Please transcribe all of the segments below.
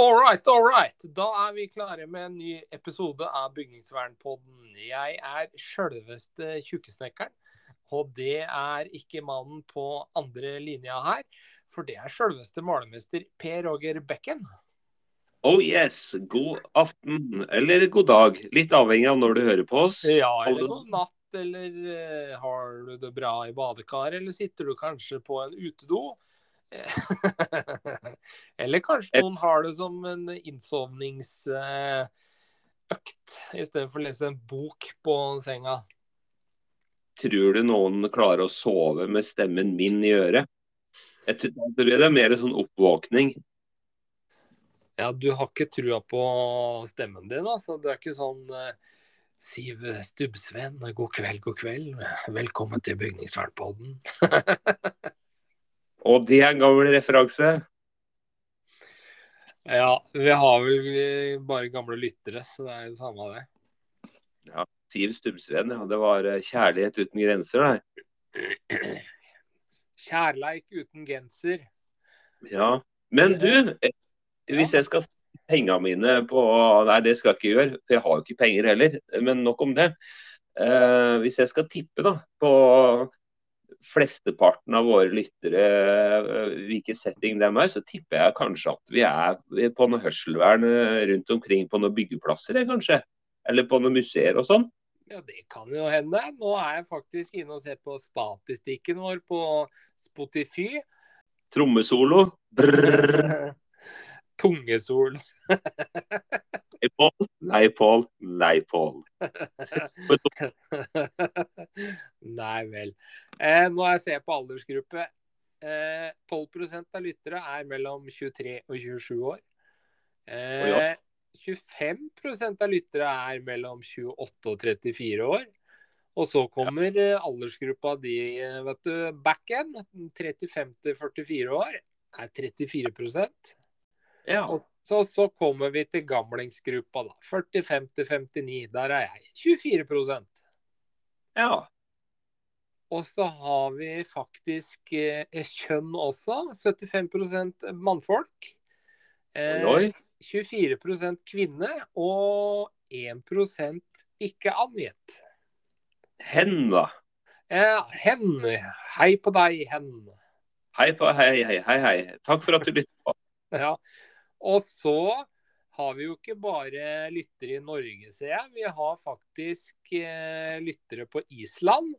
All right, all right. Da er vi klare med en ny episode av Bygningsvernpodden. Jeg er sjølveste tjukkesnekkeren, og det er ikke mannen på andre linja her. For det er sjølveste malermester Per Roger Bekken. Oh yes, god aften eller god dag. Litt avhengig av når du hører på oss. Ja, eller god natt, eller uh, har du det bra i badekaret, eller sitter du kanskje på en utedo? Eller kanskje noen har det som en innsovningsøkt i stedet for å lese en bok på senga. Tror du noen klarer å sove med stemmen min i øret? Jeg tror det er mer sånn oppvåkning. Ja, du har ikke trua på stemmen din, altså. Du er ikke sånn uh, Siv Stubbsvenn, god kveld, god kveld. Velkommen til Bygningsvernpodden. Og det er en gammel referanse? Ja, vi har vel bare gamle lyttere, så det er jo samme av det. Ja, Siv Stubbsveen, ja. Det var eh, kjærlighet uten grenser det. Kjærleik uten genser. Ja. Men du, eh, hvis jeg skal pengene mine på Nei, det skal jeg ikke gjøre, for jeg har jo ikke penger heller. Men nok om det. Eh, hvis jeg skal tippe da, på flesteparten av våre lyttere eh, hvilken setting de er, så tipper jeg kanskje at vi er på noe hørselvern eh, rundt omkring på noen byggeplasser, kanskje. Eller på noen museer og sånn. Ja, det kan jo hende. Nå er jeg faktisk inne og ser på statistikken vår på Spotify. Trommesolo. Tungesol. Nei, Pål. Nei, Pål. Nei, Pål. Nei vel. Eh, nå jeg ser på aldersgruppe. Eh, 12% av lyttere er mellom 23 og 27 år. Eh, 25% av lyttere er mellom 28 og 34 år. Og så kommer. Eh, aldersgruppa de, eh, vet du, back end. 35 til 44 år er 34 ja. Og så, så, kommer vi til gamlingsgruppa, da. 45-59. Der er jeg. 24% Ja. Og så har vi faktisk eh, kjønn også. 75 mannfolk. Eh, 24% kvinne og 1 ikke angitt. Hen, da? Eh, hen. Hei på deg, hen. Hei på hei, hei, hei. hei. Takk for at du lytter på. ja. Og så har vi jo ikke bare lyttere i Norge, ser jeg. Vi har faktisk eh, lyttere på Island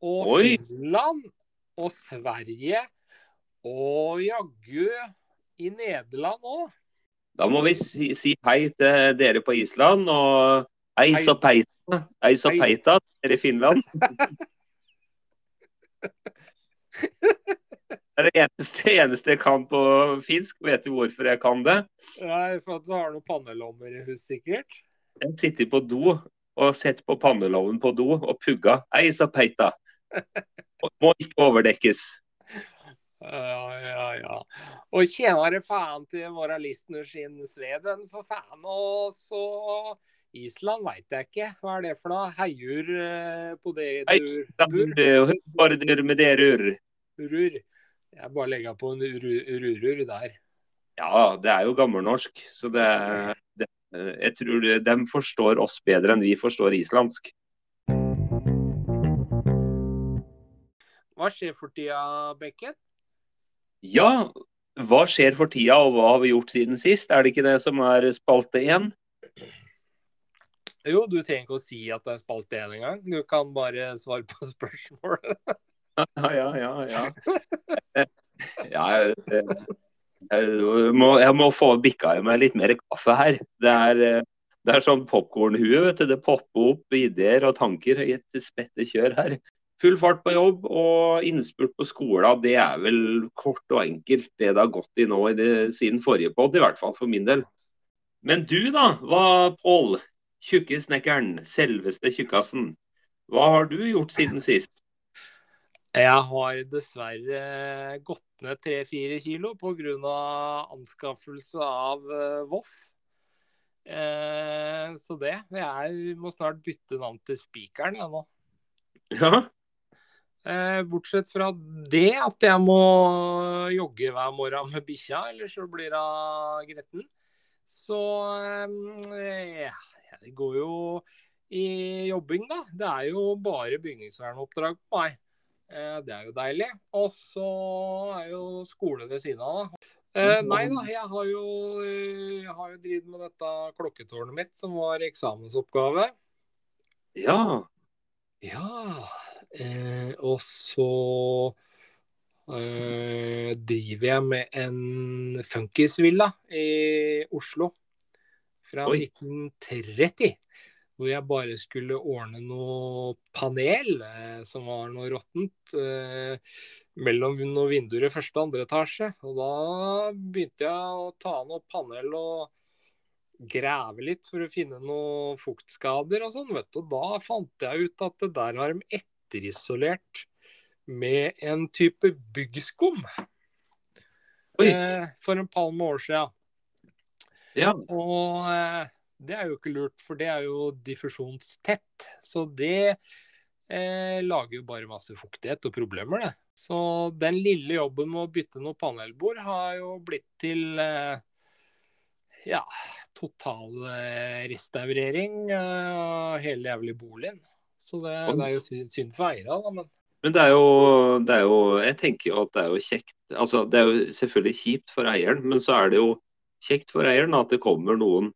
og Oi. Finland og Sverige og jaggu i Nederland òg. Da må vi si, si, hei til dere på Island og eis og peita. Eis og peita dere i Finland. Det er det eneste, eneste, jeg kan på finsk. Vet du hvorfor jeg kan det? Nei, For at du har noen pannelommer i hus, sikkert? Jeg sitter på do og sett på pannelommen på do og pugga. Ei, sa peita. Og må ikke overdekkes. Ja, ja, ja. Og tjenere faen til våre listener sin sveden, for faen. Og så Island veit jeg ikke. Hva er det for noe? Heiur eh, på det dur? Order med det rur. Rur. Jeg bare legger på en rurur der. Ja, det er jo gammelnorsk. Så det, det, jeg tror de forstår oss bedre enn vi forstår islandsk. Hva skjer for tida, Bekken? Ja, hva skjer for tida, og hva har vi gjort siden sist? Er det ikke det som er spalte én? Jo, du trenger ikke å si at det er spalte én engang. Du kan bare svare på spørsmålet. Ja, ja, ja. ja. jeg, jeg, må, jeg, må, få bikka i meg litt mer kaffe her. Det er, det er sånn popkornhue. Det popper opp ideer og tanker i et spette kjør her. Full fart på jobb og innspurt på skolen, det er vel kort og enkelt det det har gått i nå i det, siden forrige podd, i hvert fall for min del. Men du da, hva Pål? Tjukkesnekkeren, selveste tjukkasen. Hva har du gjort siden sist? Jeg har dessverre gått ned tre-fire kilo pga. anskaffelse av uh, Voff. Eh, så det. Jeg må snart bytte navn til Spikeren, jeg nå. Ja. Eh, bortsett fra det, at jeg må jogge hver morgen med bikkja, ellers så blir hun gretten. Så eh, det går jo i jobbing, da. Det er jo bare bygningsvernoppdrag på meg. Det er jo deilig. Og så er jo skole ved siden av, da. Eh, nei da, jeg har jo, jeg har jo drevet med dette klokketårnet mitt, som var eksamensoppgave. Ja. Ja. Eh, og så eh, driver jeg med en funkisvilla i Oslo fra Oi. 1930 hvor jeg bare skulle ordne noe panel eh, som var noe råttent eh, mellom noen vinduer i første og andre etasje. Og da begynte jeg å ta noe panel og grave litt for å finne noen fuktskader og sånn. vet du. Og da fant jeg ut at det der har de etterisolert med en type byggskum. Eh, for en palme år siden. Ja. Og eh, det er jo ikke lurt, for det er jo diffusjonstett. Så det eh, lager jo bare masse fuktighet og problemer, det. Så den lille jobben med å bytte noe panelbord har jo blitt til eh, ja, totalrestaurering eh, av hele jævlig boligen. Så det, det, er jo synd for eierne, da. men men det er, jo, det er, jo, Jeg tenker jo at det er jo kjekt. altså Det er jo selvfølgelig kjipt for eieren, men så er det jo kjekt for eieren at det kommer noen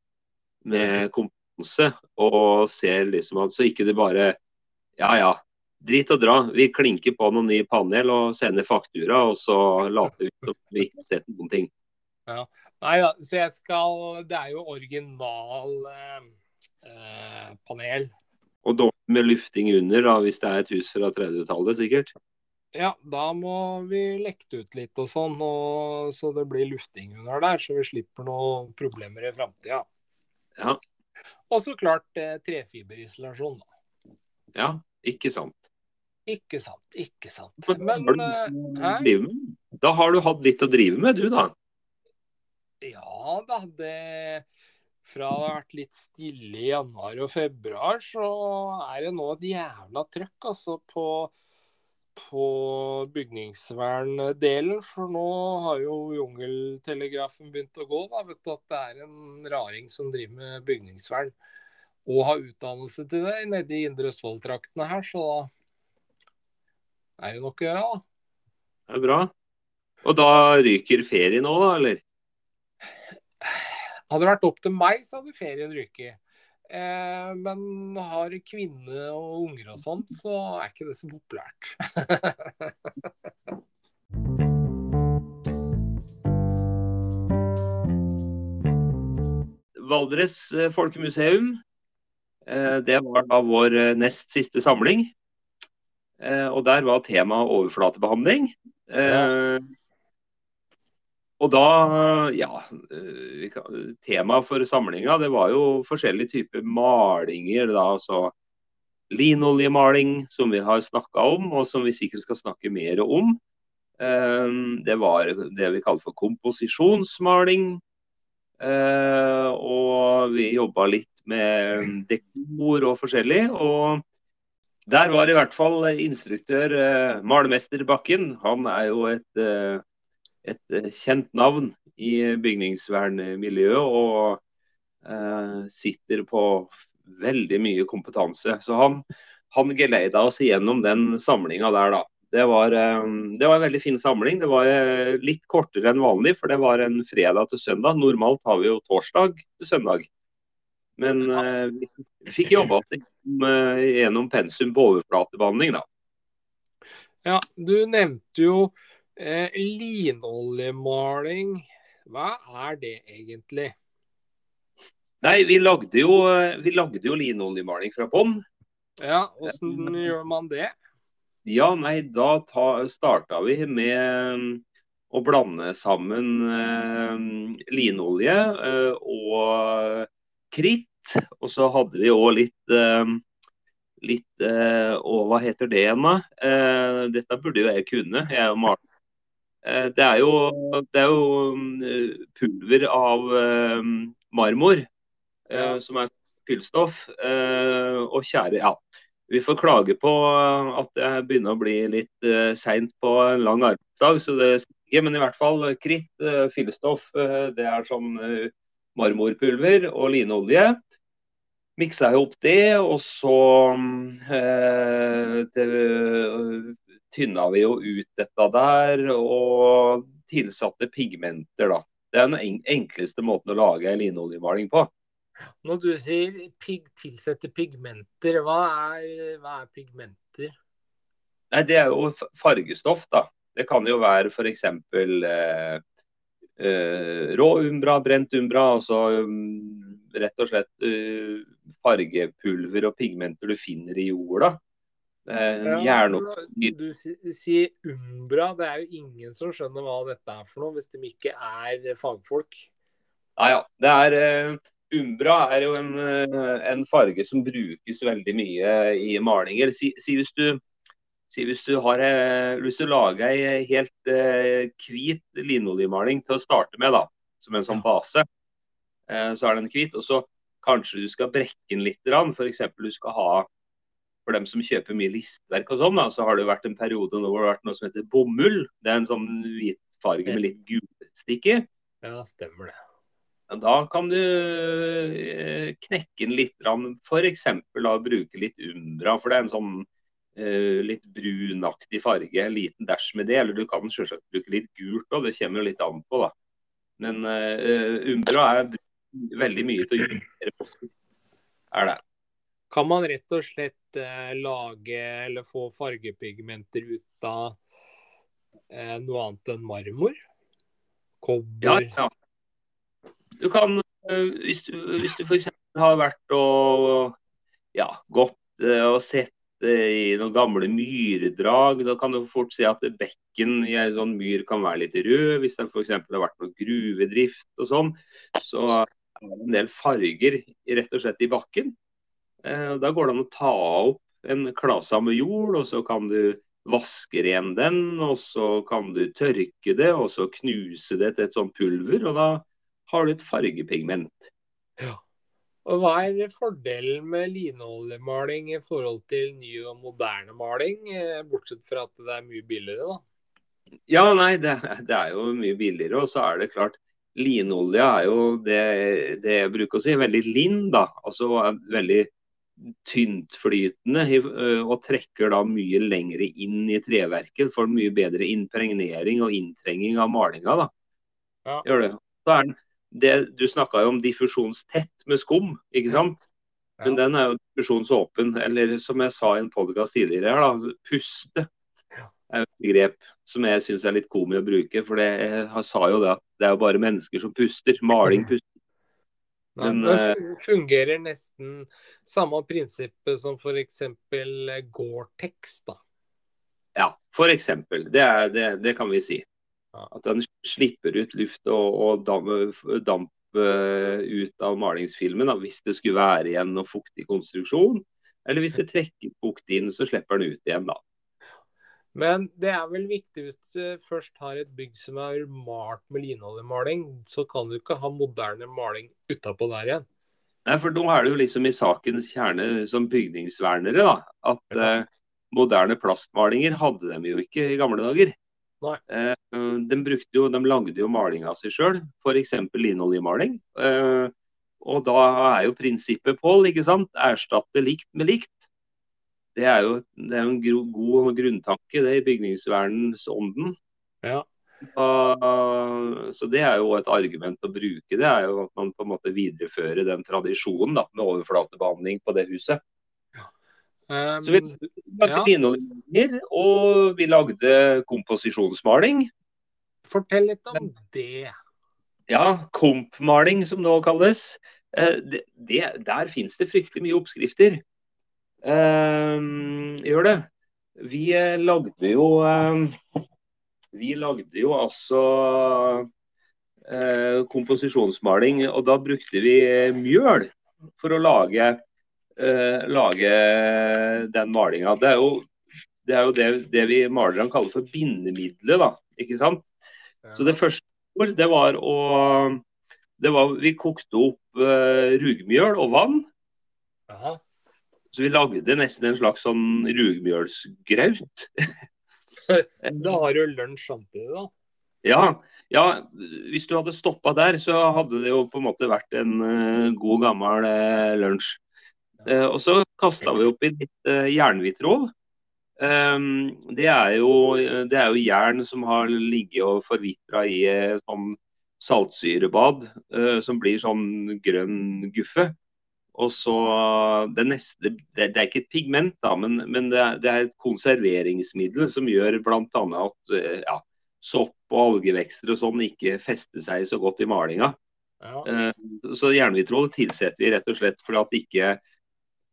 med kompetanse og ser liksom at så ikke det bare Ja ja, drit og dra. Vi klinker på noen nye panel og sender faktura, og så later vi som vi ikke har sett noen ting. Ja. Nei da, så jeg skal Det er jo original eh, eh panel. Og dårlig med lufting under, da, hvis det er et hus fra 30-tallet, sikkert? Ja, da må vi lekte ut litt og sånn, og, så det blir lufting under der, så vi slipper noen problemer i framtida. Ja. Og så klart eh, trefiberisolasjon, da. Ja, ikke sant. Ikke sant, ikke sant. Men, Men uh, Da har du hatt litt å drive med, du da? Ja da. Det Fra det har vært litt stille i januar og februar, så er det nå et jævla trøkk altså, på på bygningsverndelen. For nå har jo jungeltelegrafen begynt å gå. Da. Vet du at det er en raring som driver med bygningsvern og har utdannelse til det nede i Indre Østfold-traktene her. Så da er det nok å gjøre, da. Det er bra. Og da ryker ferien òg, da, eller? Hadde det vært opp til meg, så hadde ferien ryket. Eh, men har kvinne og unger og sånt, så er ikke det så populært. Valdres eh, folkemuseum. Eh, det var da vår nest siste samling. Og der var temaet overflatebehandling. Ja. Og da, ja Temaet for samlinga det var jo forskjellige typer malinger. da, altså Linoljemaling, som vi har snakka om, og som vi sikkert skal snakke mer om. Ehm, det var det vi kaller for komposisjonsmaling. Ehm, og vi jobba litt med dekor og forskjellig. Og der var i hvert fall instruktør eh, malermester Bakken. Han er jo et eh, et eh, kjent navn i bygningsvernmiljøet og eh, sitter på veldig mye kompetanse. Så han, han geleida oss igjennom den samlinga der, da. Det var, eh, det var, en veldig fin samling. Det var eh, litt kortere enn vanlig, for det var en fredag til søndag. Normalt har vi jo torsdag til søndag. Men eh, vi fikk jobba oss gjennom pensum på overflatebehandling, da. Ja, du nevnte jo Eh, linoljemaling, hva er det egentlig? Nei, vi lagde jo, vi lagde jo linoljemaling fra bånn. Ja, åssen gjør man det? Ja, nei, da ta, starta vi med å blande sammen eh, linolje eh, og kritt. Og så hadde vi òg litt eh, litt eh, Og hva heter det igjen, da? Eh, dette burde jo jeg kunne. Jeg er jo maler Eh, det er jo, det er jo mm, pulver av eh, marmor ja. som er fyllstoff. Eh, og kjære, ja. Vi får klage på at det begynner å bli litt seint på en lang arbeidsdag. så det ikke, Men i hvert fall kritt, fyllstoff, det er sånn marmorpulver og lineolje. Miksa jeg opp det, og så eh, det, tynna vi jo ut dette der. Og tilsatte pigmenter, da. Det er den enkleste måten å lage linoljemaling på. Når du sier pig, tilsette pigmenter, hva er, hva er, pigmenter? Nei, Det er jo fargestoff, da. Det kan jo være f.eks. Eh, eh, rå umbra, brent umbra. Altså um, rett og slett uh, fargepulver og pigmenter du finner i jorda. Eh, ja, du sier Umbra. Det er jo ingen som skjønner hva dette er for noe, hvis de ikke er fagfolk. Ja, ja. Det er, uh, Umbra er jo en, uh, en, farge som brukes veldig mye i malinger. Si, si hvis, du, si hvis du har uh, lyst til å lage ei helt hvit linoljemaling til å starte med, da, som en sånn base, så er den hvit. Og så kanskje du skal brekke den litt. F.eks. du skal ha for dem som kjøper mye listverk og sånn, så har det vært en periode nå hvor det har vært noe som heter bomull. Det er en sånn hvit farge med litt gulstikk i. Ja, stemmer det. Da kan du eh, knekke den litt, f.eks. bruke litt Umbra. For det er en sånn uh, litt brunaktig farge. En liten dæsj med det. Eller du kan selvsagt bruke litt gult òg, det kommer jo litt an på. da. Men uh, Umbra er veldig mye til å gjøre. Er det. Kan man rett og slett eh, lage eller få fargepigmenter ut av eh, noe annet enn marmor? Kobber? Ja, ja. Du kan, eh, hvis du, hvis du f.eks. har vært og ja, gått eh, og sett eh, i noen gamle myrdrag, da kan du fort si at bekken i en sånn myr kan være litt rød. Hvis det f.eks. har vært noe gruvedrift og sånn, så er det en del farger rett og slett i bakken. Eh, da går det an å ta opp en klase med jord, og så kan du vaske ren den. Og så kan du tørke det, og så knuse det til et sånt pulver. Og da har du et fargepigment. Ja. Og Hva er fordelen med linoljemaling i forhold til ny og moderne maling, eh, bortsett fra at det er mye billigere? da? Ja, nei, det, det er jo mye billigere. Og så er det klart, linolje er jo det, det jeg bruker å si, veldig linn. da, altså veldig tyntflytende og trekker da mye lengre inn i treverket. Får mye bedre impregnering og inntrenging av malinga. da. Ja. Gjør det. Så er det, du snakka jo om diffusjonstett med skum, ikke sant? Ja. Men den er jo diffusjonsåpen. Eller som jeg sa i en podkast tidligere, her, da, puste er et begrep som jeg syns er litt komisk å bruke. For det, jeg sa jo det at det er jo bare mennesker som puster. Maling puster men, det eh, fungerer nesten samme prinsippet som f.eks. Gore-Tex, da. Ja, f.eks. Det, det, det kan vi si. At den slipper ut luft og, og damp, damp uh, ut av malingsfilmen da, hvis det skulle være igjen noe fuktig konstruksjon. Eller hvis det trekker fukt inn, så slipper den ut igjen. da. Men det er vel viktig hvis du først har et bygg som er malt med linoljemaling, så kan du ikke ha moderne maling utapå der igjen. Nei, for nå er det jo liksom i sakens kjerne som bygningsvernere, da. At ja. eh, moderne plastmalinger hadde de jo ikke i gamle dager. Eh, de, jo, de, lagde jo malinga si sjøl, f.eks. linoljemaling. Eh, og da er jo prinsippet, Pål, ikke sant, erstatte likt med likt. Det er jo det er en god grunntanke det i bygningsvernens ånden. Ja. Uh, så Det er jo et argument å bruke. Det er jo at man på en måte viderefører den tradisjonen da, med overflatebehandling på det huset. Ja. Um, så vi lagde ja. og vi lagde komposisjonsmaling. Fortell litt om det. Ja, kompmaling som det nå kalles. Uh, det, det, der finnes det fryktelig mye oppskrifter. Uh, gjør det. Vi eh, lagde jo uh, Vi lagde jo altså uh, komposisjonsmaling, og da brukte vi mjøl for å lage, lage den malinga. Det er jo det, er jo det, det vi malerne kaller for bindemiddelet, da. Ikke sant? Ja. Så det første det var å det var, Vi kokte opp rugmjøl og vann. Aha. Så vi lagde nesten en slags sånn rugmjølsgraut. da har du lunsj samtidig, da? Ja, ja, hvis du hadde stoppa der, så hadde det jo på en måte vært en uh, god gammel uh, lunsj. Uh, og så kasta vi oppi litt uh, jernhvitrol. Um, det, er jo, det er jo jern som har ligget og forvitra i sånn saltsyrebad, som blir sånn grønn guffe. Og så Det neste, det, det er ikke et pigment, da, men, men det, er, det, er, et konserveringsmiddel som gjør bl.a. at ja, sopp og algevekster og sånn ikke fester seg så godt i malinga. Ja. Uh, så jernhvitroll tilsetter vi rett og slett for at ikke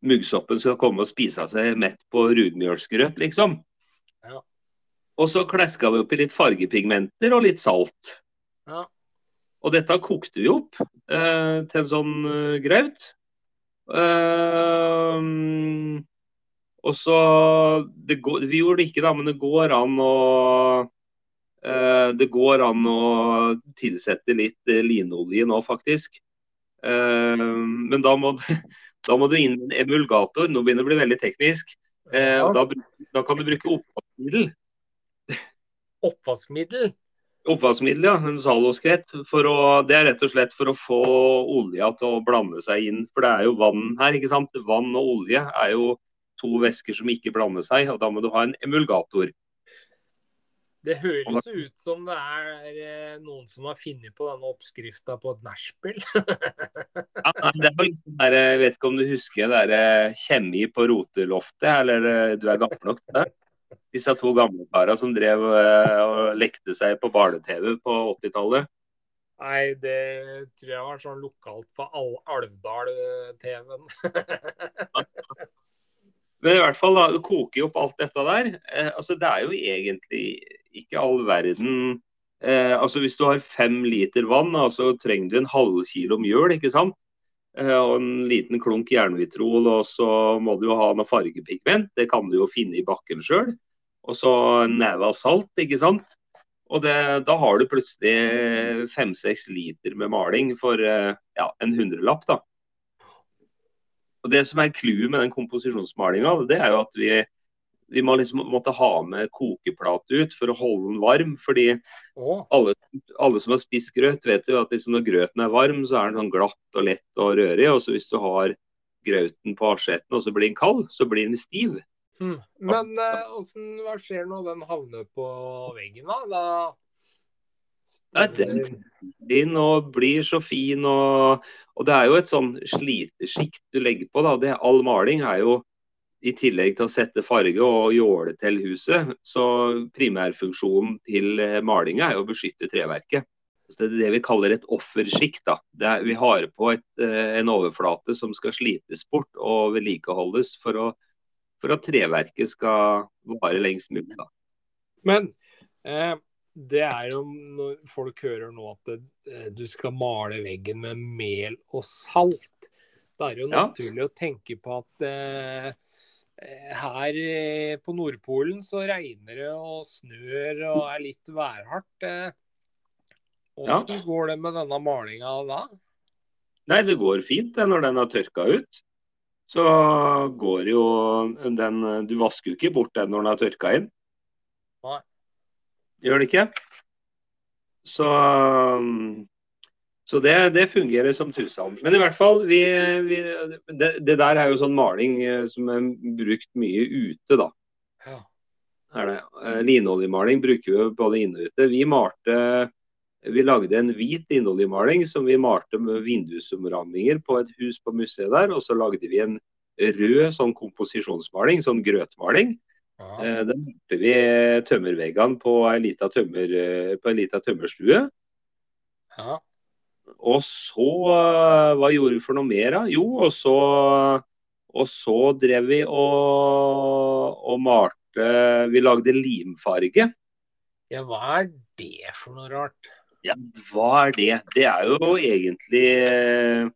muggsoppen skal komme og spise seg mett på rugmjølsgrøt, liksom. Ja. Og så kleska vi oppi litt fargepigmenter og litt salt. Ja. Og dette kokte vi opp uh, til en sånn uh, graut. Og så går, Vi gjorde det ikke, da, men det går an å uh, det går an å tilsette litt eh, linolje nå, faktisk. Uh, men da må, da må du inn en emulgator. Nå begynner det å bli veldig teknisk. Ja. Da, da, kan du bruke oppvaskmiddel. Oppvaskmiddel? Oppvaskmiddel, ja. En zaloskvett. Det er rett og slett for å få olja til å blande seg inn. For det er jo vann her, ikke sant. Vann og olje er jo to væsker som ikke blander seg. og Da må du ha en emulgator. Det høres ut som det er eh, noen som har funnet på denne oppskrifta på et nachspiel. ja, det er sånn der, jeg vet ikke om du husker det derre Kjemmi på roteloftet, eller eh, du er gammel nok til det? Disse to gamle kara som drev eh, og lekte seg på barne-TV på 80-tallet. Nei, det tror jeg var sånn lokalt på Alvdal-TV-en. Men i hvert fall, da, det koker jo opp alt dette der. Eh, altså, Det er jo egentlig ikke all verden eh, altså Hvis du har fem liter vann, så altså, trenger du en halv kilo mjøl. ikke sant? Eh, og en liten klunk jernvitrol, og så må du jo ha noe fargepigment. Det kan du jo finne i bakken sjøl. Og så en neve av salt, ikke sant. Og det, da har du plutselig fem-seks liter med maling for eh, ja, en hundrelapp. da. Og Det som er clouet med den komposisjonsmalinga, det er jo at vi, vi må liksom måtte ha med kokeplate ut for å holde den varm. fordi oh. alle, alle, som har spist grøt, vet jo at liksom når grøten er varm, så er den sånn glatt og lett og rørig. Og så hvis du har grøten på asjetten og så blir den kald, så blir den stiv. Hmm. Men eh, hva skjer når den havner på veggen, da? da den og blir så fin. Og, og, det er jo et sånn slitesjikt du legger på. da. Det, all maling er jo i tillegg til å sette farge og jåle til huset, så primærfunksjonen til eh, malinga er jo å beskytte treverket. Så det er det vi kaller et offersjikt. Vi har på et, eh, en overflate som skal slites bort og vedlikeholdes for, å, for at treverket skal vare lengst mulig. Da. Men eh, det er jo når folk hører nå at det, eh, du skal male veggen med mel og salt. Da er det jo naturlig ja. å tenke på at eh, her eh, på Nordpolen så regner det og snør og er litt værhardt. Eh, hvordan ja. går det med denne malinga da? Nei, det går fint det når den har tørka ut. Så går jo den Du vasker jo ikke bort den når den har tørka inn. Nei. Gjør det ikke? Så, så det, det, fungerer som tusen. Men i hvert fall, vi, vi, det, det, der er jo sånn maling eh, som er brukt mye ute, da. Ja. Er det. Eh, linoljemaling bruker vi både inne og ute. Vi malte vi lagde en hvit linoljemaling som vi malte med vindusomramminger på et hus på museet der. Og så lagde vi en rød sånn komposisjonsmaling, sånn grøtmaling. Ja. Eh, den malte vi tømmerveggene på ei lita tømmer, eh, tømmerstue. Ja. Og så eh, Hva gjorde vi for noe mer, da? Jo, og så, og så drev vi og, og malte Vi lagde limfarge. Ja, hva er det for noe rart? Ja, hva er det? Det er jo egentlig eh,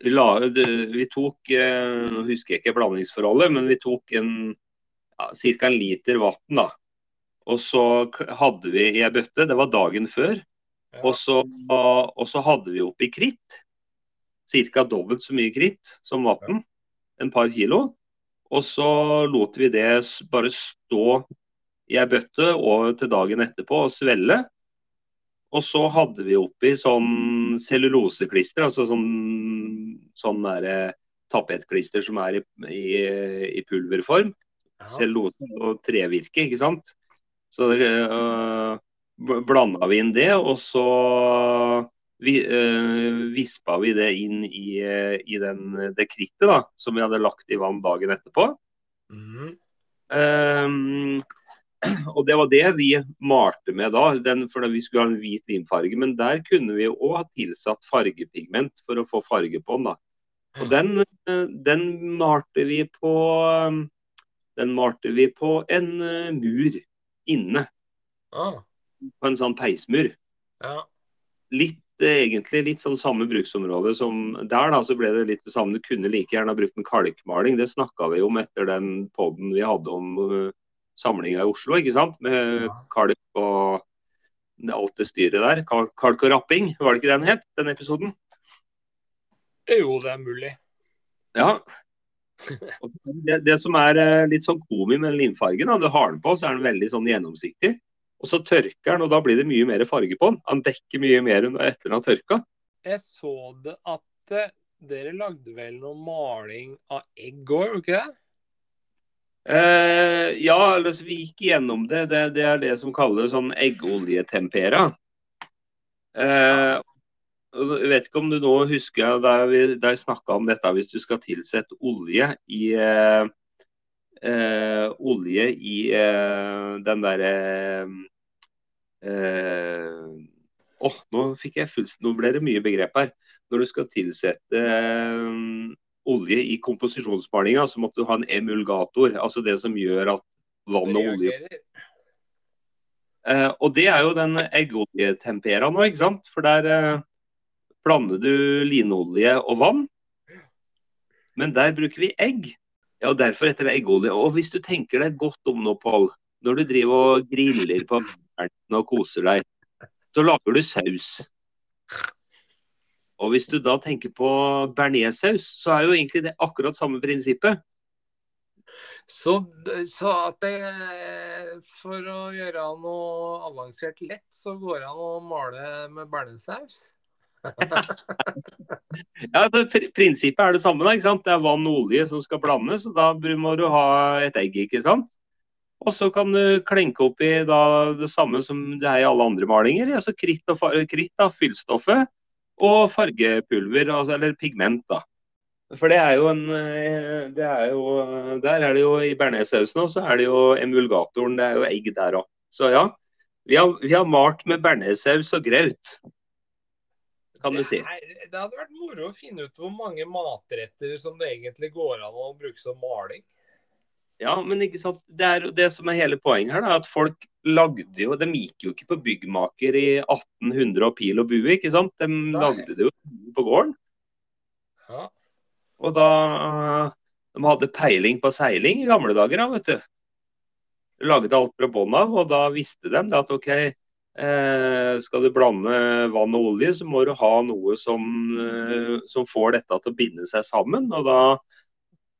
vi, la, vi tok eh, Nå husker jeg ikke blandingsforholdet, men vi tok en ja, en liter vann. Og så hadde vi i ei bøtte, det var dagen før. Ja. Og, så, og, så, hadde vi oppi kritt. Ca. dobbelt så mye kritt som vann. En par kilo. Og så lot vi det bare stå i ei bøtte og til dagen etterpå og svelle. Og så hadde vi oppi sånn celluloseklister, altså sånn, sånn der, tapetklister som er i, i, i pulverform. Ja. Cellulose og trevirke, ikke sant. Så øh, blanda vi inn det, og så vi, øh, vispa vi det inn i, uh, i den, det krittet da, som vi hadde lagt i vann dagen etterpå. Mm. Um, og det var det vi malte med da, den, for vi skulle ha en hvit limfarge. Men der kunne vi òg ha tilsatt fargepigment for å få farge på den. da. Og den, eh, den malte vi på Den malte vi på en eh, mur inne. Ah, På en sånn peismur. ja. Litt eh, egentlig litt sånn samme bruksområde som der, da. Så ble det litt det samme. Du kunne like gjerne ha brukt en kalkmaling. Det snakka vi om etter den poden vi hadde om samlinga i Oslo, ikke sant. Med Ja. kalk og alt det styret der. Kalk, kalk og rapping, var det ikke den het? Den episoden? Jo, det er mulig. Ja. Og Det, det som er eh, litt sånn komi med limfargen, da, du har den på, så er den veldig sånn gjennomsiktig. Og så tørker den, og da blir det mye mer farge på den. Han dekker mye mer enn etter den har tørka. Jeg så det at eh, dere lagde vel noe maling av egg òg, gjorde dere ikke det? Eh, ja, altså, vi gikk gjennom det. det. Det er det som kalles sånn eggoljetempera. Og jeg vet ikke om du nå husker da vi, da jeg snakka om dette, hvis du skal tilsette olje i uh, olje i den derre Åh, nå fikk jeg fullst, nå ble det mye begrep her. Når du skal tilsette olje i komposisjonsmalinga, så måtte du ha en emulgator. Altså det som gjør at vann og olje. Eh, og det er jo den eggoljetempera nå, ikke sant? For der eh, blander du linolje og vann. Men der bruker vi egg. Ja, og Derfor heter det eggolje. Og hvis du tenker deg godt om nå, Pål, når du driver og griller på og koser deg, så lager du saus. Og hvis du da tenker på bearnéssaus, så er jo egentlig det akkurat samme prinsippet. Så, så at det For å gjøre noe avansert lett, så går det an å male med bearnéssaus? Ja, pr- Prinsippet er det samme. da, ikke sant? Det er vann og olje som skal blandes, og da må du ha et egg. ikke sant? Og så kan du klenke oppi da det samme som det er i alle andre malinger. altså Kritt, og kritt da, fyllstoffet, og fargepulver, altså, eller pigment. da. For det er jo en eh, det er jo, Der er det jo i bearnéssausen også, så er det jo emulgatoren. Det er jo egg der òg. Så ja. Vi har, vi har malt med bearnéssaus og graut, kan du si. Det, det hadde vært moro å finne ut hvor mange matretter som det egentlig går an å bruke som maling. Ja, men ikke sant? Det er jo det som er hele poenget her, da, at folk lagde jo De gikk jo ikke på byggmaker i 1800 og pil og bue, ikke sant? De lagde det jo på gården. Ja. Og da De hadde peiling på seiling i gamle dager, da, vet du. Lagde alt fra bånn av, og da visste de at OK, eh, skal du blande vann og olje, så må du ha noe som, eh, som får dette til å binde seg sammen. og da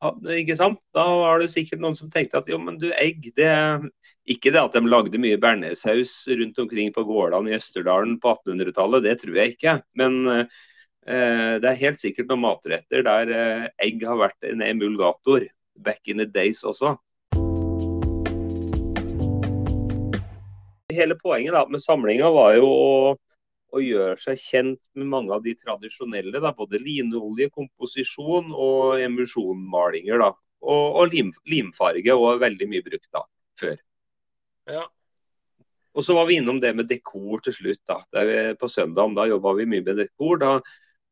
ikke sant? Da var det sikkert noen som tenkte at jo, men du, egg det er Ikke det at de lagde mye bearnéssaus rundt omkring på gårdene i Østerdalen på 1800-tallet, det tror jeg ikke. Men eh, det er helt sikkert noen matretter der eh, egg har vært en emulgator back in the days også. Hele poenget da, med samlinga var jo å, å gjør seg kjent med mange av de tradisjonelle. Da, både lineolje, komposisjon og emulsjonmalinger. Da. Og, og lim, limfarge var veldig mye brukt da, før. Ja. Og så var vi innom det med dekor til slutt. da. Vi, på søndagen da jobba vi mye med dekor. Da,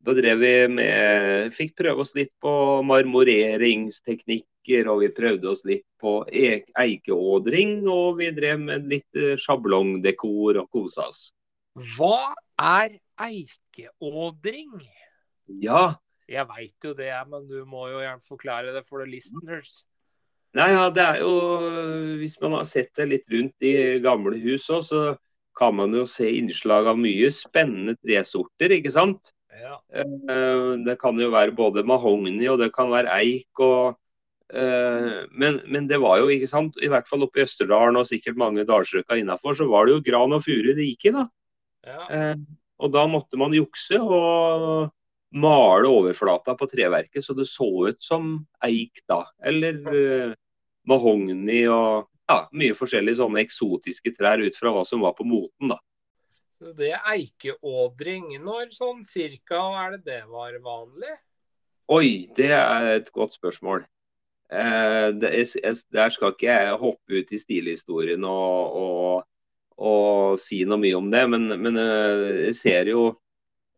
da drev vi med, fikk prøve oss litt på marmoreringsteknikker, og vi prøvde oss litt på e eikeådring, og vi drev med litt eh, sjablongdekor og kosa oss. Hva er eikeådring? Ja, Jeg veit jo det, men du må jo gjerne forklare det for the listeners. Nei, ja, det er jo Hvis man har sett det litt rundt i gamle hus òg, så kan man jo se innslag av mye spennende tresorter, ikke sant. Ja. Eh, Det kan jo være både mahogni og det kan være eik. og Eh, men, men, det var jo, ikke sant, i hvert fall oppe i Østerdalen og sikkert mange dalstrøka innafor, så var det jo gran og furu det gikk i. da. Ja. Eh, og da måtte man jukse og male overflata på treverket så det så ut som eik da. Eller uh, mahogni og ja, mye forskjellige sånne eksotiske trær ut fra hva som var på moten. da. Så det er eikeådring, når sånn cirka er det det var vanlig? Oi, det er et godt spørsmål. Eh, det, jeg, der skal ikke jeg hoppe ut i stilhistorien og, og, og, si noe mye om det, men, men eh, jeg ser jo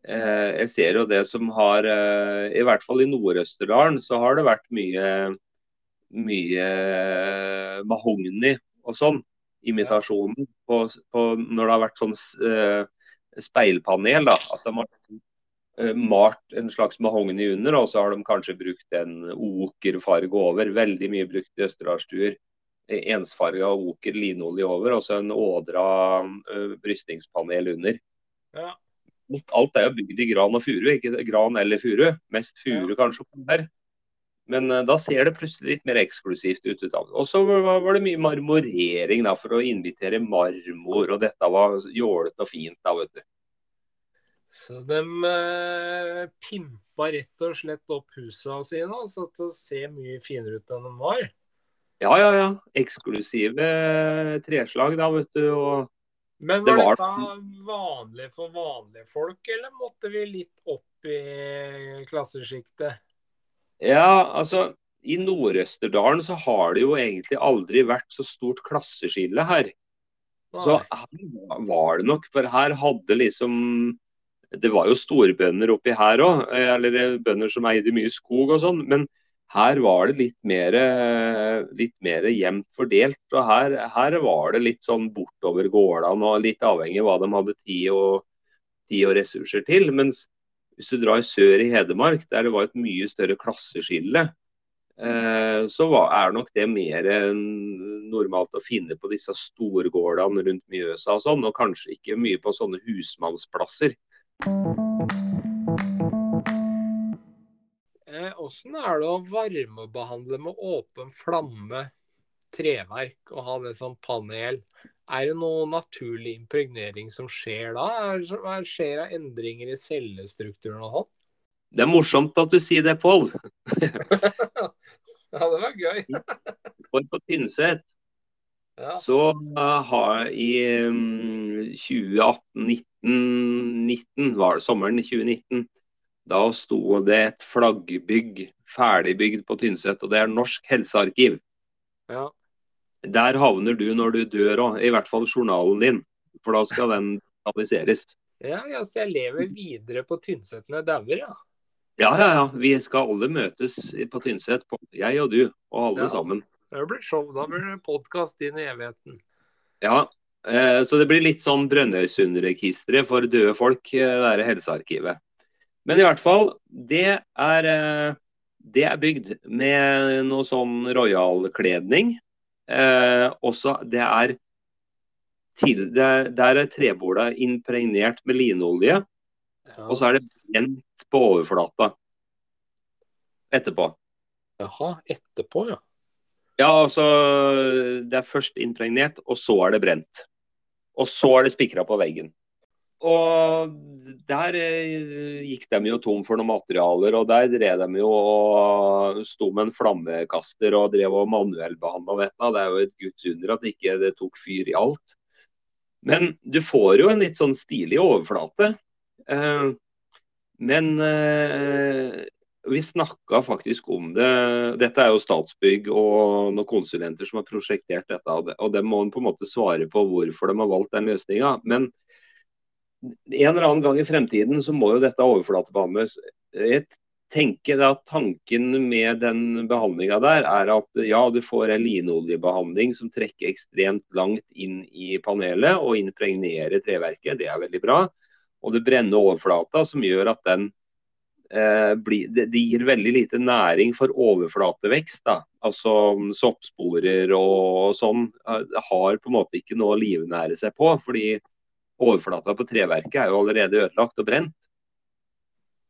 eh, jeg ser jo det som har eh, I hvert fall i Nord-Østerdalen så har det vært mye mye mahogni og sånn. Imitasjonen på, på, når det har vært sånn speilpanel. da, At de har malt en slags mahogni under, og så har de kanskje brukt en okerfarge over. Veldig mye brukt i østerdalsstuer. Ensfarga oker linolje over, og så en ådra uh, brystningspanel under. Ja. Alt er jo bygd i gran og furu, ikke gran eller furu. Mest furu ja. kanskje. der. Men uh, da ser det plutselig litt mer eksklusivt ut. Og så var, var, det mye marmorering da, for å invitere marmor, og dette var jålete og fint. da, vet du. Så de uh, pimpa rett og slett opp husa sine, så til å se mye finere ut enn de var? Ja, ja, ja. Eksklusive treslag, da, vet du. og men var, det var dette vanlig for vanlige folk, eller måtte vi litt opp i klassesjiktet? Ja, altså i Nord-Østerdalen så har det jo egentlig aldri vært så stort klasseskille her. Så her var det nok, for her hadde liksom Det var jo storbønder oppi her òg, eller bønder som eide mye skog og sånn. Men her var det litt mer, litt mer jevnt fordelt. Og her, her, var det litt sånn bortover gårdene og litt avhengig av hva de hadde tid og, tid og ressurser til. Mens hvis du drar sør i Hedmark, der det var et mye større klasseskille, eh, så er nok det mer normalt å finne på disse storgårdene rundt Mjøsa og sånn, og kanskje ikke mye på sånne husmannsplasser. Åssen eh, er det å varmebehandle med åpen flamme treverk og ha det som panel? Er det noe naturlig impregnering som skjer da? Hva skjer av endringer i cellestrukturen og sånn? Det er morsomt at du sier det, Pål. ja, det var gøy. For på Tynset ja. så uh, har i um, 2018-19, var det sommeren 2019, da sto det et flaggbygg ferdigbygd på Tynset, og det er Norsk helsearkiv. Ja. Der havner du når du dør òg, i hvert fall journalen din. For da skal den digitaliseres. Ja, ja, så jeg lever videre på Tynset når jeg dauer, ja. Ja, ja, ja. Vi skal alle møtes på Tynset. Jeg og du, og alle ja. sammen. Det blir show. Da blir det podkast inn i evigheten. Ja, eh, så det blir litt sånn Brønnøysundregisteret for døde folk, eh, det helsearkivet. Men i hvert fall, det er, eh, det er bygd med noe sånn royal-kledning. Eh, også det er, til, det, Der er trebola impregnert med linolje. Ja. Og så er det brent på overflata etterpå. Jaha, etterpå, ja. Ja, altså Det er først impregnert, og så er det brent. Og så er det spikra på veggen. Og der eh, gikk de jo tom for noen materialer, og der drev de jo og sto med en flammekaster og drev og manuellbehandla dette. Det er jo et guds under at ikke det tok fyr i alt. Men du får jo en litt sånn stilig overflate. Eh, men eh, vi snakka faktisk om det. Dette er jo Statsbygg og noen konsulenter som har prosjektert dette. Og det må på en måte svare på hvorfor de har valgt den løsninga. Men en eller annen gang i fremtiden så må jo dette overflatebehandles. Jeg tenker at Tanken med den behandlinga der er at ja, du får en linoljebehandling som trekker ekstremt langt inn i panelet og impregnerer treverket. Det er veldig bra. Og det brenner overflata som gjør at den eh, blir, det, gir veldig lite næring for overflatevekst. da. Altså soppsporer og sånn Det har på en måte ikke noe å livnære seg på. fordi overflata på treverket er jo allerede ødelagt og brent.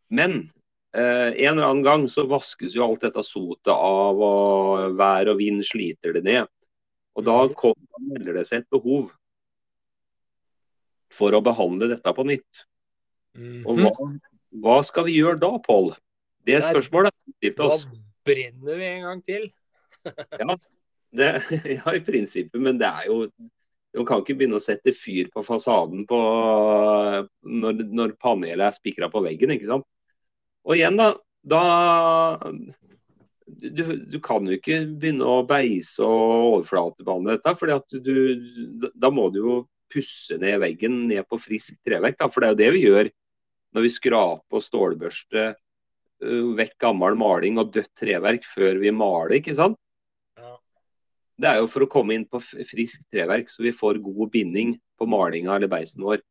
Men Eh, en eller annen gang så vaskes jo alt dette sotet av, og vær og vind sliter det ned. Og da Mhm. kommer, melder det seg et behov for å behandle dette på nytt. Og hva, Mhm. hva skal vi gjøre da, Pål? Det er spørsmålet har stilt oss. Da brenner vi en gang til. Det, ja, i prinsippet, men det er jo Du kan ikke begynne å sette fyr på fasaden på, når, når panelet er spikra på veggen, ikke sant. Og igjen, da, da du, du kan jo ikke begynne å beise og overflatebehandle dette, for da må du jo pusse ned veggen ned på frisk treverk. Da, for det er jo det vi gjør når vi skraper og stålbørster vekk gammel maling og dødt treverk før vi maler, ikke sant. Det er jo for å komme inn på frisk treverk, så vi får god binding på malinga eller beisen vår.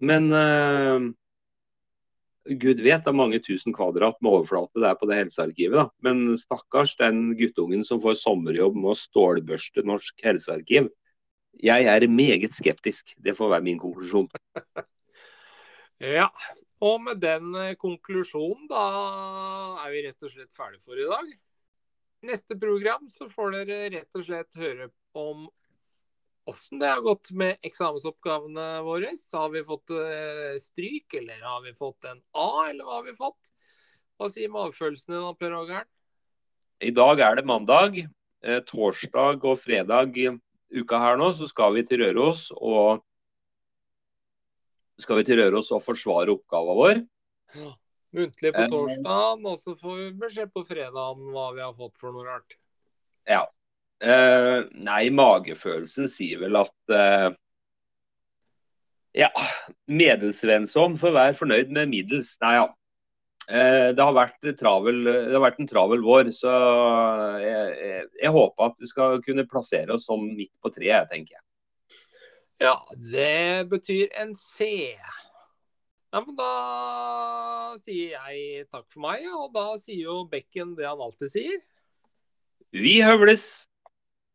Men uh, Gud vet det er mange tusen kvadrat med overflate det er på det helsearkivet. da. Men stakkars den guttungen som får sommerjobb med å stålbørste Norsk helsearkiv. Jeg er meget skeptisk. Det får være min konklusjon. Ja, og med den eh, konklusjonen, da er vi rett og slett ferdig for i dag. Neste program så får dere rett og slett høre om åssen det har gått med eksamensoppgavene våre. Har vi fått eh, stryk, eller har vi fått en A, eller hva har vi fått? Hva sier magefølelsene da, Per Ågern? I dag er det mandag. Eh, torsdag og fredag i uka her nå, så skal vi til Røros og skal vi til Røros og forsvare oppgaven vår. Muntlig på torsdagen, torsdag, og så får vi beskjed på fredagen hva vi har fått for noe rart. Ja. Uh, nei, magefølelsen sier vel at uh, Ja, Medelsvensson får være fornøyd med middels. Nei, ja. Eh, det, har travel, det har vært en travel vår, så jeg, jeg, jeg håper at vi skal kunne plassere oss sånn midt på treet, tenker jeg. Ja, det betyr en C. Ja, men da sier jeg takk for meg, og da sier jo Bekken det han alltid sier. Vi høvles!